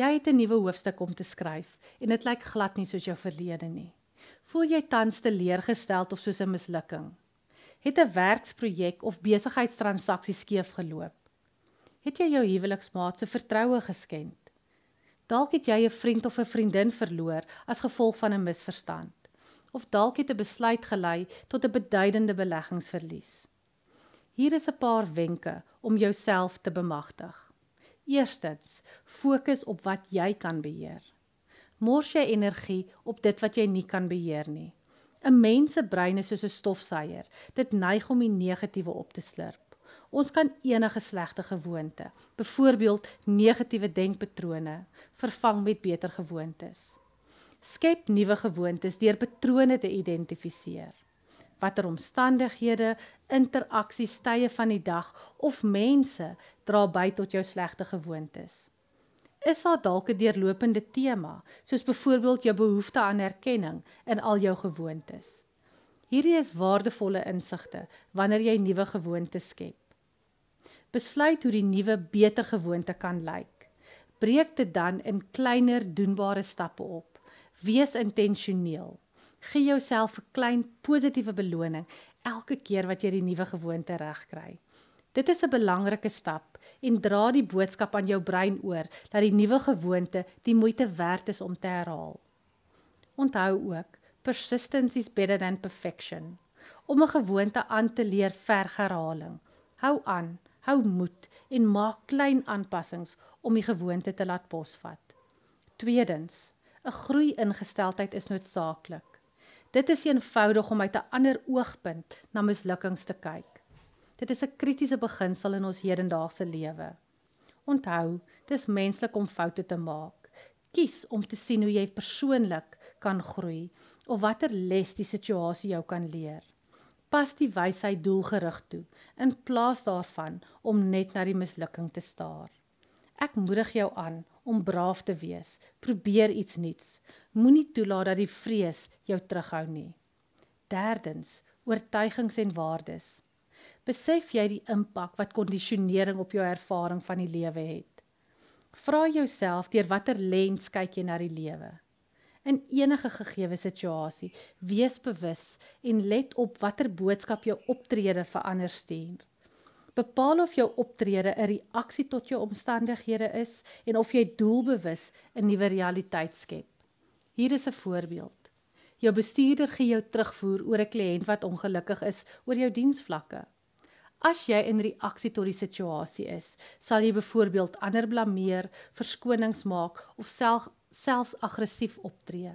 Jy het 'n nuwe hoofstuk om te skryf en dit lyk glad nie soos jou verlede nie. Voel jy tans teleurgesteld of soos 'n mislukking? Het 'n werksprojek of besigheidstransaksie skeef geloop? Het jy jou huweliksmaat se vertroue geskend? Dalk het jy 'n vriend of 'n vriendin verloor as gevolg van 'n misverstand. Of dalk het 'n besluit gelei tot 'n beduidende beleggingsverlies. Hier is 'n paar wenke om jouself te bemagtig. Eerstens, fokus op wat jy kan beheer. Mors jy energie op dit wat jy nie kan beheer nie. 'n Mens se brein is soos 'n stofsuier. Dit neig om die negatiewe op te slurp. Ons kan enige slegte gewoonte, byvoorbeeld negatiewe denkpatrone, vervang met beter gewoontes. Skep nuwe gewoontes deur patrone te identifiseer watter omstandighede, interaksies, tye van die dag of mense dra by tot jou slegte gewoontes. Is daar dalk 'n deurlopende tema, soos byvoorbeeld jou behoefte aan erkenning in al jou gewoontes? Hierdie is waardevolle insigte wanneer jy nuwe gewoontes skep. Besluit hoe die nuwe beter gewoonte kan lyk. Breek dit dan in kleiner doenbare stappe op. Wees intentioneel. Gee jouself 'n klein positiewe beloning elke keer wat jy die nuwe gewoonte regkry. Dit is 'n belangrike stap en dra die boodskap aan jou brein oor dat die nuwe gewoonte die moeite werd is om te herhaal. Onthou ook, persistence is better than perfection. Om 'n gewoonte aan te leer verg herhaling. Hou aan, hou moed en maak klein aanpassings om die gewoonte te laat posvat. Tweedens, 'n groei-ingesteldheid is noodsaaklik. Dit is eenvoudig om uit 'n ander oogpunt na mislukkings te kyk. Dit is 'n kritiese beginsel in ons hedendaagse lewe. Onthou, dis menslik om foute te maak. Kies om te sien hoe jy persoonlik kan groei of watter les die situasie jou kan leer. Pas die wysheid doelgerig toe in plaas daarvan om net na die mislukking te staar. Ek moedig jou aan om braaf te wees. Probeer iets nuuts. Moenie toelaat dat die vrees jou terughou nie. Derdens, oortuigings en waardes. Besef jy die impak wat kondisionering op jou ervaring van die lewe het? Vra jouself deur watter lens kyk jy na die lewe? In enige gegeewe situasie, wees bewus en let op watter boodskap jou optrede verander stuur. Bepaal of jou optrede 'n reaksie tot jou omstandighede is en of jy doelbewus 'n nuwe realiteit skep. Hier is 'n voorbeeld. Jou bestuurder gee jou terugvoer oor 'n kliënt wat ongelukkig is oor jou diensvlakke. As jy in reaksie tot die situasie is, sal jy byvoorbeeld ander blameer, verskonings maak of self selfs aggressief optree.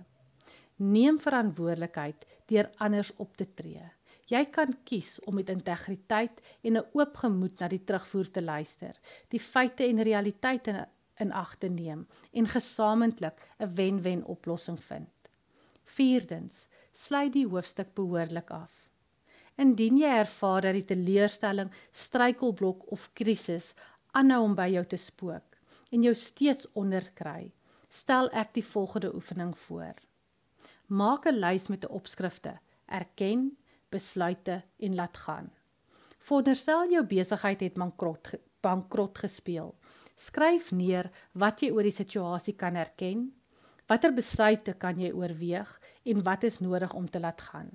Neem verantwoordelikheid deur anders op te tree. Jy kan kies om met integriteit en 'n oop gemoed na die terugvoer te luister, die feite en realiteite in ag te neem en gesamentlik 'n wen-wen oplossing vind. Vierdens, sluit die hoofstuk behoorlik af. Indien jy ervaar dat die teleurstelling, struikelblok of krisis aanhou om by jou te spook en jou steeds onderkry, stel ek die volgende oefening voor. Maak 'n lys met 'n opskrifte: Erken, besluite en laat gaan. Veronderstel jou besigheid het bankrot bankrot gespeel Skryf neer wat jy oor die situasie kan erken, watter besluite kan jy oorweeg en wat is nodig om te laat gaan.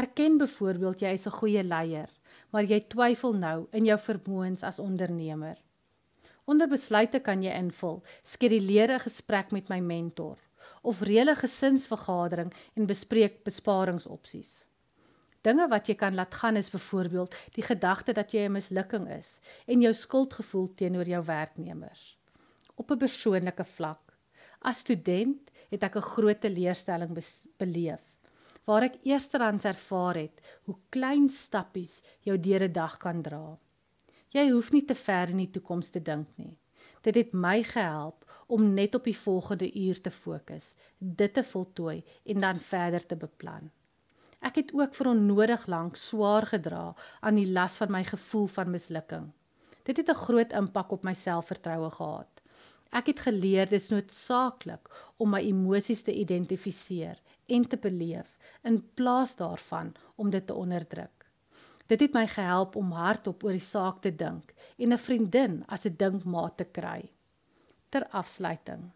Erken byvoorbeeld jy is 'n goeie leier, maar jy twyfel nou in jou vermoëns as ondernemer. Onder besluite kan jy invul: skeduleer 'n gesprek met my mentor of reële gesinsvergadering en bespreek besparingsopsies. Dinge wat jy kan laat gaan is byvoorbeeld die gedagte dat jy 'n mislukking is en jou skuldgevoel teenoor jou werknemers. Op 'n persoonlike vlak, as student het ek 'n groot teleurstelling beleef waar ek eersterands ervaar het hoe klein stappies jou deur 'n dag kan dra. Jy hoef nie te ver in die toekoms te dink nie. Dit het my gehelp om net op die volgende uur te fokus, dit te voltooi en dan verder te beplan. Ek het ook vir onnodig lank swaar gedra aan die las van my gevoel van mislukking. Dit het 'n groot impak op my selfvertroue gehad. Ek het geleer dis noodsaaklik om my emosies te identifiseer en te beleef in plaas daarvan om dit te onderdruk. Dit het my gehelp om hardop oor die saak te dink en 'n vriendin as 'n dinkmaat te kry. Ter afsluiting.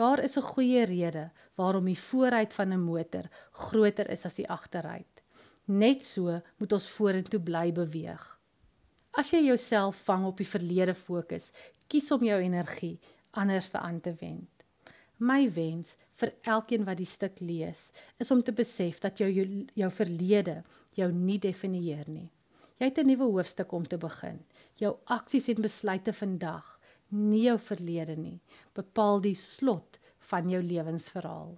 Daar is 'n goeie rede waarom die vooruit van 'n motor groter is as die agteruit. Net so moet ons vorentoe bly beweeg. As jy jouself vang op die verlede fokus, kies om jou energie anders te aan te wend. My wens vir elkeen wat die stuk lees, is om te besef dat jou jou, jou verlede jou nie definieer nie. Jy het 'n nuwe hoofstuk om te begin. Jou aksies en besluite vandag, nie jou verlede nie, bepaal die slot van jou lewensverhaal.